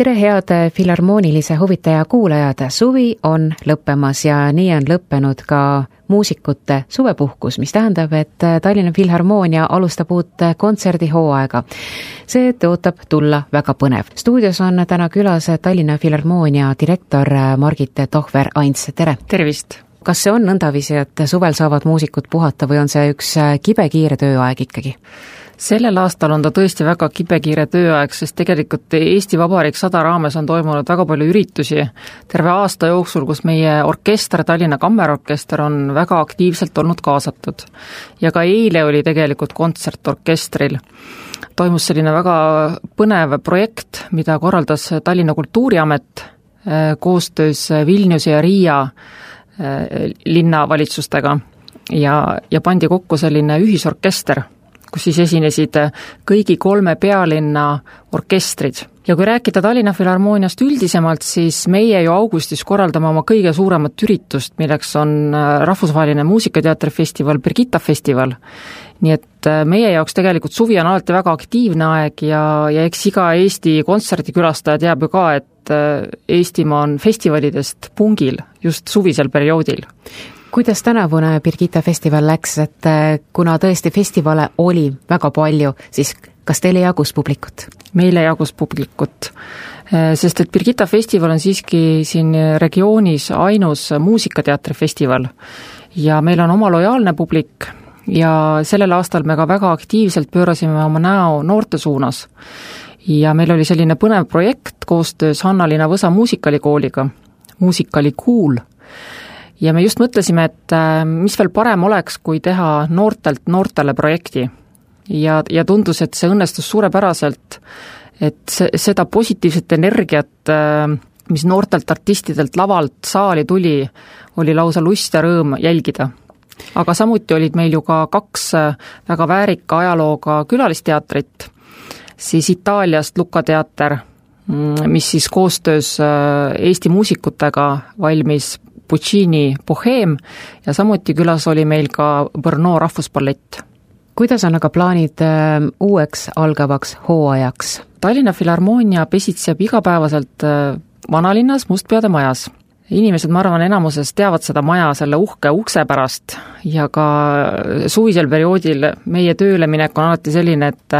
tere, head Filharmoonilise huvitaja kuulajad, suvi on lõppemas ja nii on lõppenud ka muusikute suvepuhkus, mis tähendab, et Tallinna Filharmoonia alustab uut kontserdihooaega. see tõotab tulla väga põnev. stuudios on täna külas Tallinna Filharmoonia direktor Margit Tohver-Ants, tere! tervist! kas see on nõndaviisi, et suvel saavad muusikud puhata või on see üks kibekiire tööaeg ikkagi? Sellel aastal on ta tõesti väga kibekiire tööaeg, sest tegelikult Eesti Vabariik sada raames on toimunud väga palju üritusi terve aasta jooksul, kus meie orkester, Tallinna Kammerorkester on väga aktiivselt olnud kaasatud. ja ka eile oli tegelikult kontsert orkestril. toimus selline väga põnev projekt, mida korraldas Tallinna Kultuuriamet eh, koostöös Vilniuse ja Riia eh, linnavalitsustega ja, ja pandi kokku selline ühisorkester kus siis esinesid kõigi kolme pealinna orkestrid. ja kui rääkida Tallinna Filharmooniast üldisemalt, siis meie ju augustis korraldame oma kõige suuremat üritust, milleks on äh, rahvusvaheline muusikateatrifestival Birgitta festival. nii et äh, meie jaoks tegelikult suvi on alati väga aktiivne aeg ja, ja eks iga Eesti kontserdikülastaja teab ju ka, et äh, Eestimaa on festivalidest pungil just suvisel perioodil kuidas tänavune Birgitta festival läks, et äh, kuna tõesti festivale oli väga palju, siis kas teile jagus publikut? meile jagus publikut, äh, sest et Birgitta festival on siiski siin regioonis ainus muusikateatrifestival ja meil on oma lojaalne publik ja sellel aastal me ka väga aktiivselt pöörasime oma näo noorte suunas. ja meil oli selline põnev projekt koostöös Hanna-Liina Võsa muusikalikooliga, Muusikali Cool ja me just mõtlesime, et äh, mis veel parem oleks, kui teha noortelt noortele projekti. ja, ja tundus, et see õnnestus suurepäraselt, et see, seda positiivset energiat, äh, mis noortelt artistidelt lavalt saali tuli, oli lausa lust ja rõõm jälgida. aga samuti olid meil ju ka kaks äh, väga väärika ajalooga külalisteatrit, siis Itaaliast Luka teater, mm, mis siis koostöös Eesti muusikutega valmis Puccini Boheem ja samuti külas oli meil ka Brno rahvusballett. kuidas on aga plaanid äh, uueks algavaks hooajaks? Tallinna Filharmoonia pesitseb igapäevaselt äh, vanalinnas Mustpeade majas inimesed, ma arvan, enamuses teavad seda maja selle uhke ukse pärast ja ka suvisel perioodil meie tööleminek on alati selline, et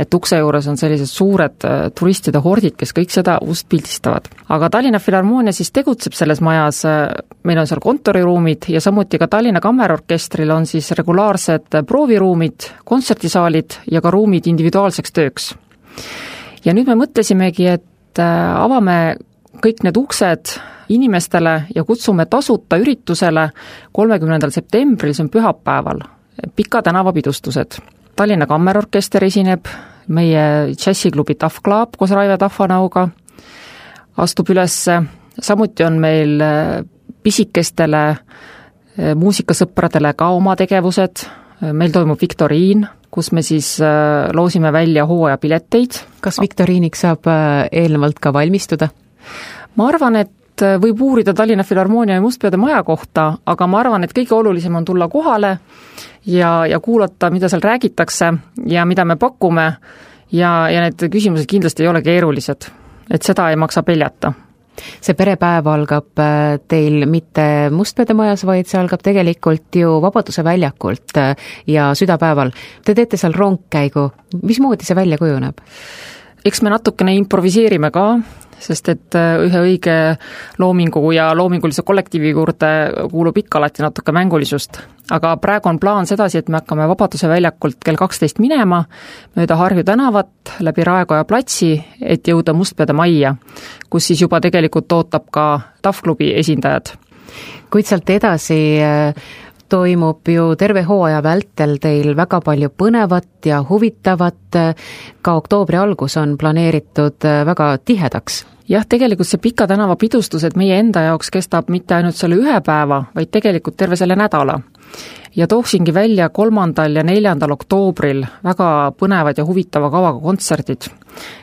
et ukse juures on sellised suured äh, turistide hordid, kes kõik seda ust pildistavad. aga Tallinna Filharmoonia siis tegutseb selles majas, äh, meil on seal kontoriruumid ja samuti ka Tallinna Kammerorkestril on siis regulaarsed prooviruumid, kontserdisaalid ja ka ruumid individuaalseks tööks. ja nüüd me mõtlesimegi, et äh, avame kõik need uksed inimestele ja kutsume tasuta üritusele kolmekümnendal septembril, see on pühapäeval, Pika tänava pidustused. Tallinna Kammerorkester esineb, meie džässiklubi Tough Club koos Raive Tahvanauga astub üles, samuti on meil äh, pisikestele äh, muusikasõpradele ka oma tegevused, meil toimub viktoriin, kus me siis äh, loosime välja hooajapileteid. kas viktoriiniks saab eelnevalt ka valmistuda? Ma arvan, et äh, võib uurida Tallinna Filharmoonia ja Mustpeade Maja kohta, aga ma arvan, et kõige olulisem on tulla kohale ja, ja kuulata, mida seal räägitakse ja mida me pakume ja, ja need küsimused kindlasti ei ole keerulised. et seda ei maksa peljata see perepäev algab äh, teil mitte Mustpeade majas, vaid see algab tegelikult ju Vabaduse väljakult äh, ja südapäeval. Te teete seal rongkäigu, mismoodi see välja kujuneb? eks me natukene improviseerime ka, sest et äh, ühe õige loomingu ja loomingulise kollektiivi juurde kuulub ikka alati natuke mängulisust. aga praegu on plaan sedasi, et me hakkame Vabaduse väljakult kell kaksteist minema mööda Harju tänavat, läbi Raekoja platsi, et jõuda Mustpeade majja, kus siis juba tegelikult ootab ka TAF klubi esindajad. kuid sealt edasi äh, toimub ju terve hooaja vältel teil väga palju põnevat ja huvitavat, ka oktoobri algus on planeeritud väga tihedaks jah, tegelikult see Pika tänava pidustused meie enda jaoks kestab mitte ainult selle ühe päeva, vaid tegelikult terve selle nädala. ja tooksingi välja kolmandal ja neljandal oktoobril väga põnevad ja huvitava kavaga kontserdid.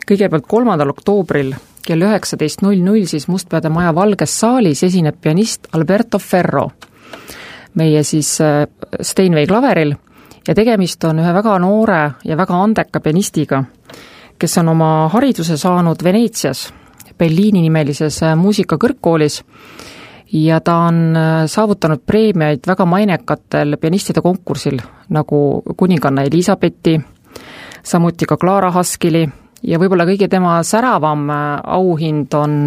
kõigepealt kolmandal oktoobril kell üheksateist null null siis Mustpeade Maja Valges saalis esineb pianist Alberto Ferro, meie siis äh, Steinway klaveril ja tegemist on ühe väga noore ja väga andeka pianistiga, kes on oma hariduse saanud Veneetsias, Bellini nimelises äh, muusikakõrgkoolis ja ta on äh, saavutanud preemiaid väga mainekatel pianistide konkursil, nagu kuninganna Elizabethi, samuti ka Clara Haskili ja võib-olla kõige tema säravam auhind on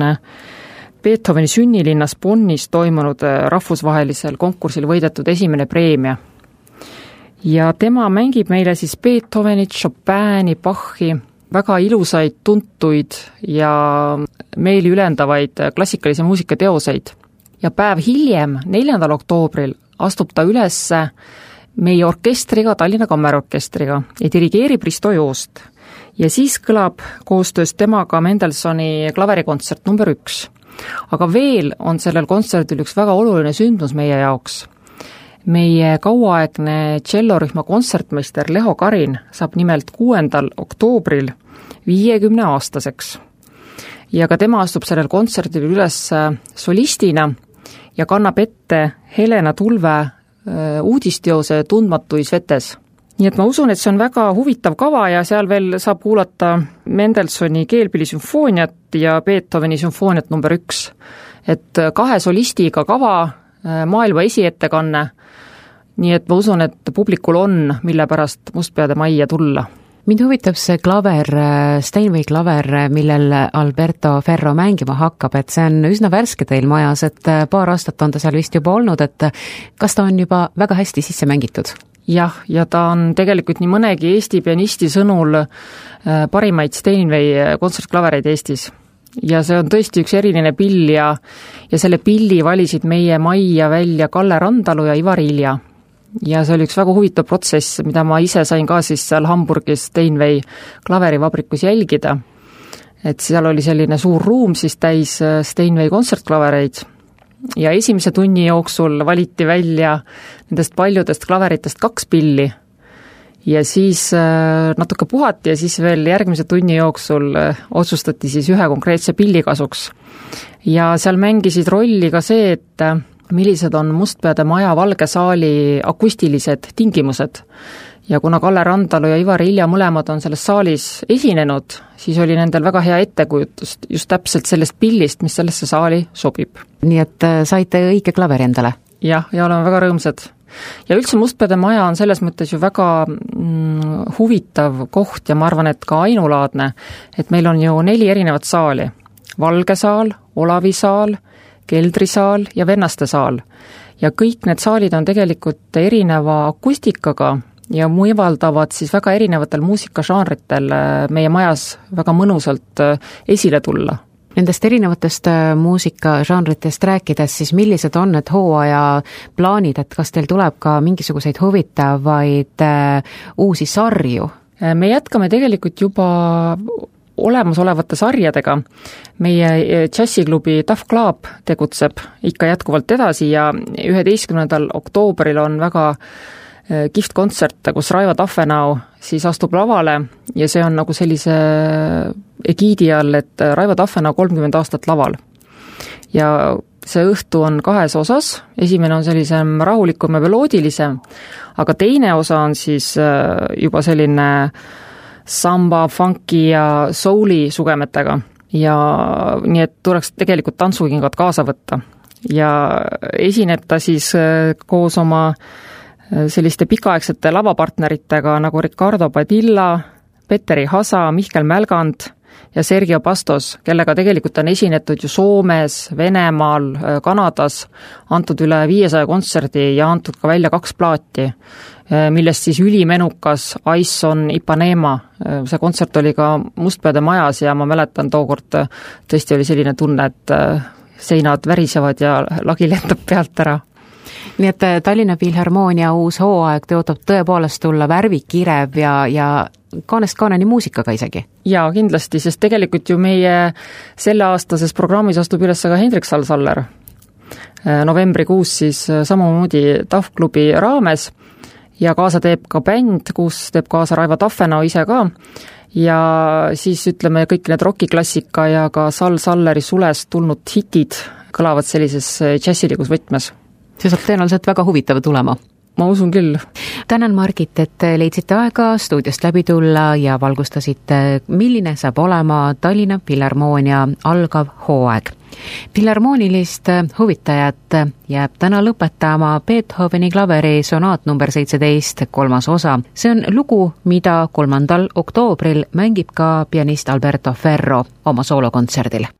Beethoveni sünnilinnas Bonnis toimunud rahvusvahelisel konkursil võidetud esimene preemia. ja tema mängib meile siis Beethovenit, Chopini, Bachi, väga ilusaid, tuntuid ja meeliülendavaid klassikalise muusika teoseid ja päev hiljem, neljandal oktoobril, astub ta üles meie orkestriga, Tallinna Kammerorkestriga ja dirigeerib Risto Joost. ja siis kõlab koostöös temaga Mendelssohni klaverikontsert number üks. Aga veel on sellel kontserdil üks väga oluline sündmus meie jaoks. meie kauaaegne tšellorühma kontsertmeister Leho Karin saab nimelt kuuendal oktoobril viiekümne aastaseks ja ka tema astub sellel kontserdil üles solistina ja kannab ette Helena Tulve äh, uudisteose Tundmatuis vetes. Nii et ma usun, et see on väga huvitav kava ja seal veel saab kuulata Mendelssohni keelpillisümfooniat ja Beethoveni sümfooniat number üks. et äh, kahe solistiga kava, äh, maailma esiettekanne, nii et ma usun, et publikul on, mille pärast Mustpeade majja tulla mind huvitab see klaver, Steinway klaver, millel Alberto Ferro mängima hakkab, et see on üsna värske teil majas, et paar aastat on ta seal vist juba olnud, et kas ta on juba väga hästi sisse mängitud? Jah, ja ta on tegelikult nii mõnegi Eesti pianisti sõnul äh, parimaid Steinway kontsertklavereid Eestis. Ja see on tõesti üks eriline pill ja ja selle pilli valisid meie majja välja Kalle Randalu ja Ivar Ilja. Ja see oli üks väga huvitav protsess, mida ma ise sain ka siis seal Hamburgis Steinway klaverivabrikus jälgida. et seal oli selline suur ruum siis täis äh, Steinway kontsertklavereid ja esimese tunni jooksul valiti välja nendest paljudest klaveritest kaks pilli ja siis äh, natuke puhati ja siis veel järgmise tunni jooksul äh, otsustati siis ühe konkreetse pilli kasuks. ja seal mängisid rolli ka see, et millised on Mustpeade maja Valge saali akustilised tingimused. Ja kuna Kalle Randalu ja Ivar Ilja mõlemad on selles saalis esinenud, siis oli nendel väga hea ettekujutus just täpselt sellest pillist, mis sellesse saali sobib. nii et äh, saite õige klaveri endale? jah, ja oleme väga rõõmsad. ja üldse Mustpeade maja on selles mõttes ju väga mm, huvitav koht ja ma arvan, et ka ainulaadne, et meil on ju neli erinevat saali. valge saal, Olavi saal, keldrisaal ja vennastesaal. ja kõik need saalid on tegelikult erineva akustikaga ja võimaldavad siis väga erinevatel muusikažanritel äh, meie majas väga mõnusalt äh, esile tulla Nendest erinevatest äh, muusikažanritest rääkides, siis millised on need hooaja plaanid, et kas teil tuleb ka mingisuguseid huvitavaid uusi sarju? me jätkame tegelikult juba olemasolevate sarjadega. meie džässiklubi Tough Club tegutseb ikka jätkuvalt edasi ja üheteistkümnendal oktoobril on väga e, kihvt kontsert, kus Raivo Taffenau siis astub lavale ja see on nagu sellise egiidi all, et Raivo Taffenau kolmkümmend aastat laval. ja see õhtu on kahes osas, esimene on sellisem rahulikum ja meloodilisem, aga teine osa on siis e, juba selline äh, samba, funki ja souli sugemetega ja nii, et tuleks tegelikult tantsukingad kaasa võtta. ja esineb ta siis äh, koos oma äh, selliste pikaaegsete lavapartneritega nagu Ricardo Padilla, Petteri Hasa, Mihkel Mälgand ja Sergio Pastos, kellega tegelikult on esinetud ju Soomes, Venemaal, äh, Kanadas, antud üle viiesaja kontserdi ja antud ka välja kaks plaati. Äh, millest siis ülimenukas Ice on Ipanema, äh, see kontsert oli ka Mustpeade majas ja ma mäletan, tookord äh, tõesti oli selline tunne, et seinad värisevad ja lagi lendab pealt ära nii et Tallinna Filharmoonia uus hooaeg tõotab tõepoolest tulla värvikirev ja, ja kaanest kaaneni muusikaga isegi? jaa, kindlasti, sest tegelikult ju meie selleaastases programmis astub üles ka Hendrik Sall-Saller novembrikuus siis samamoodi TAF klubi raames ja kaasa teeb ka bänd, kus teeb kaasa Raivo Taffenau ise ka ja siis ütleme, kõik need rokiklassika ja ka Sal Salleri sulest tulnud hitid kõlavad sellises džässilikus võtmes. See saab tõenäoliselt väga huvitav tulema ma usun küll. tänan, Margit, et leidsite aega stuudiost läbi tulla ja valgustasite, milline saab olema Tallinna Filharmoonia algav hooaeg. Filharmoonilist huvitajat jääb täna lõpetama Beethoveni klaveri sonaat number seitseteist, kolmas osa. see on lugu, mida kolmandal oktoobril mängib ka pianist Alberto Ferro oma soolokontserdil